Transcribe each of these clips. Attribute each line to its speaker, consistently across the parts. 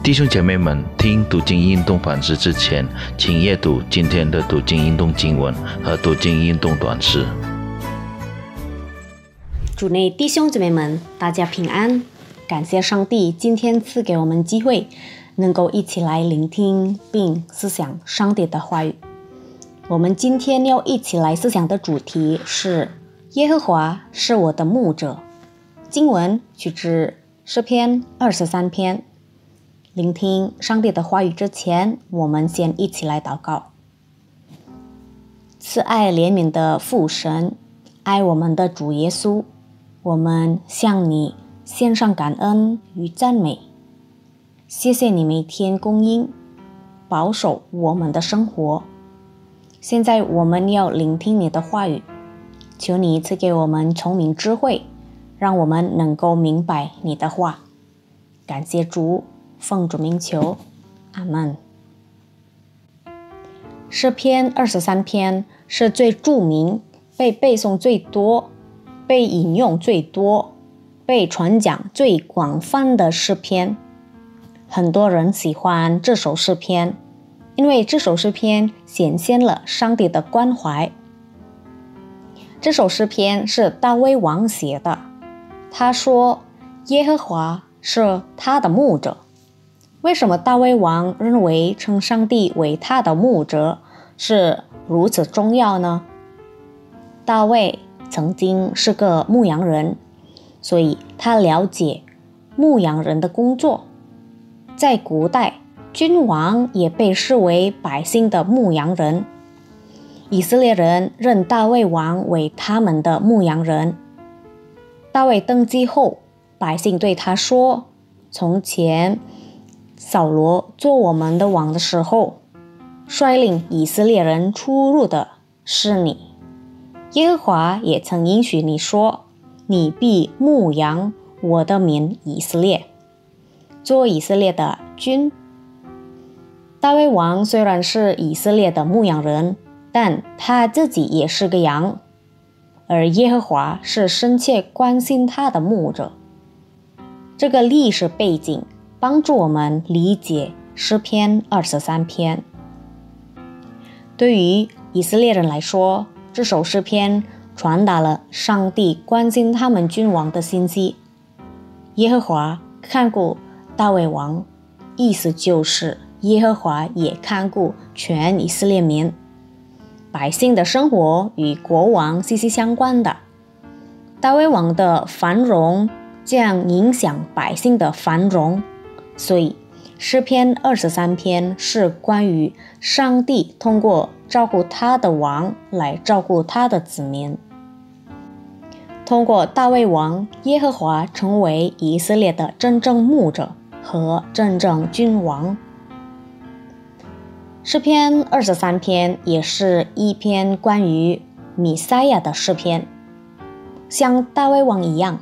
Speaker 1: 弟兄姐妹们，听读经运动反思之前，请阅读今天的读经运动经文和读经运动短诗。
Speaker 2: 主内弟兄姐妹们，大家平安！感谢上帝今天赐给我们机会，能够一起来聆听并思想上帝的话语。我们今天要一起来思想的主题是“耶和华是我的牧者”。经文取自诗篇二十三篇。聆听上帝的话语之前，我们先一起来祷告。慈爱怜悯的父神，爱我们的主耶稣，我们向你献上感恩与赞美。谢谢你每天供应、保守我们的生活。现在我们要聆听你的话语，求你赐给我们聪明智慧，让我们能够明白你的话。感谢主。奉主名求，阿门。诗篇二十三篇是最著名、被背诵最多、被引用最多、被传讲最广泛的诗篇。很多人喜欢这首诗篇，因为这首诗篇显现了上帝的关怀。这首诗篇是大卫王写的，他说：“耶和华是他的牧者。”为什么大卫王认为称上帝为他的牧者是如此重要呢？大卫曾经是个牧羊人，所以他了解牧羊人的工作。在古代，君王也被视为百姓的牧羊人。以色列人认大卫王为他们的牧羊人。大卫登基后，百姓对他说：“从前。”扫罗做我们的王的时候，率领以色列人出入的是你。耶和华也曾应许你说：“你必牧养我的民以色列，做以色列的君。”大卫王虽然是以色列的牧羊人，但他自己也是个羊，而耶和华是深切关心他的牧者。这个历史背景。帮助我们理解诗篇二十三篇。对于以色列人来说，这首诗篇传达了上帝关心他们君王的信息。耶和华看顾大卫王，意思就是耶和华也看顾全以色列民。百姓的生活与国王息息相关的，大卫王的繁荣将影响百姓的繁荣。所以，诗篇二十三篇是关于上帝通过照顾他的王来照顾他的子民，通过大卫王耶和华成为以色列的真正牧者和真正君王。诗篇二十三篇也是一篇关于弥赛亚的诗篇，像大卫王一样，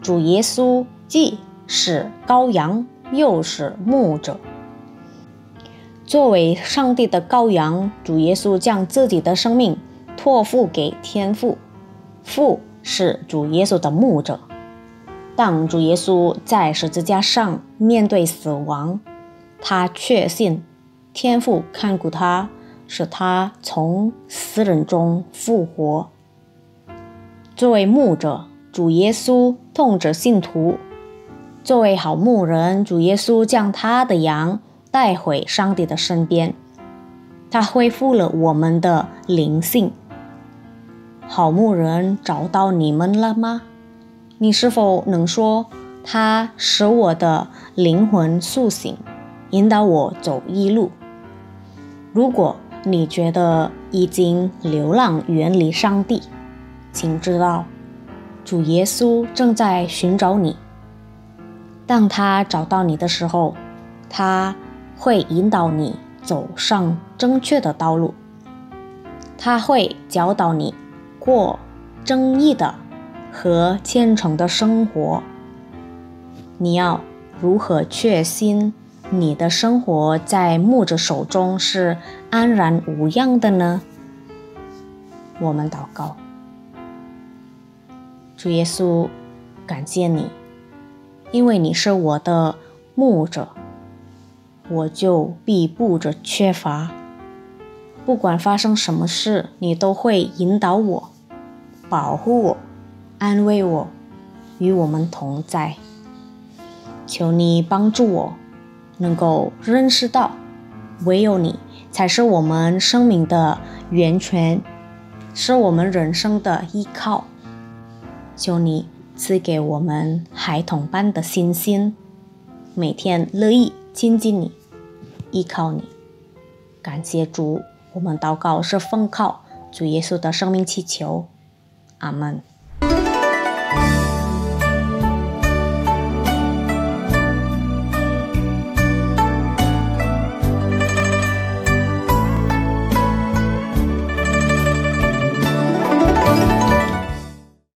Speaker 2: 主耶稣既是羔羊。又是牧者，作为上帝的羔羊，主耶稣将自己的生命托付给天父，父是主耶稣的牧者。当主耶稣在十字架上面对死亡，他确信天父看顾他，使他从死人中复活。作为牧者，主耶稣痛着信徒。作为好牧人，主耶稣将他的羊带回上帝的身边，他恢复了我们的灵性。好牧人找到你们了吗？你是否能说他使我的灵魂苏醒，引导我走一路？如果你觉得已经流浪远离上帝，请知道，主耶稣正在寻找你。当他找到你的时候，他会引导你走上正确的道路。他会教导你过正义的和虔诚的生活。你要如何确信你的生活在牧者手中是安然无恙的呢？我们祷告，主耶稣，感谢你。因为你是我的牧者，我就必不着缺乏。不管发生什么事，你都会引导我、保护我、安慰我，与我们同在。求你帮助我，能够认识到，唯有你才是我们生命的源泉，是我们人生的依靠。求你赐给我们孩童般的信心，每天乐意亲近你，依靠你。感谢主。我们祷告是奉靠主耶稣的生命祈求，阿门。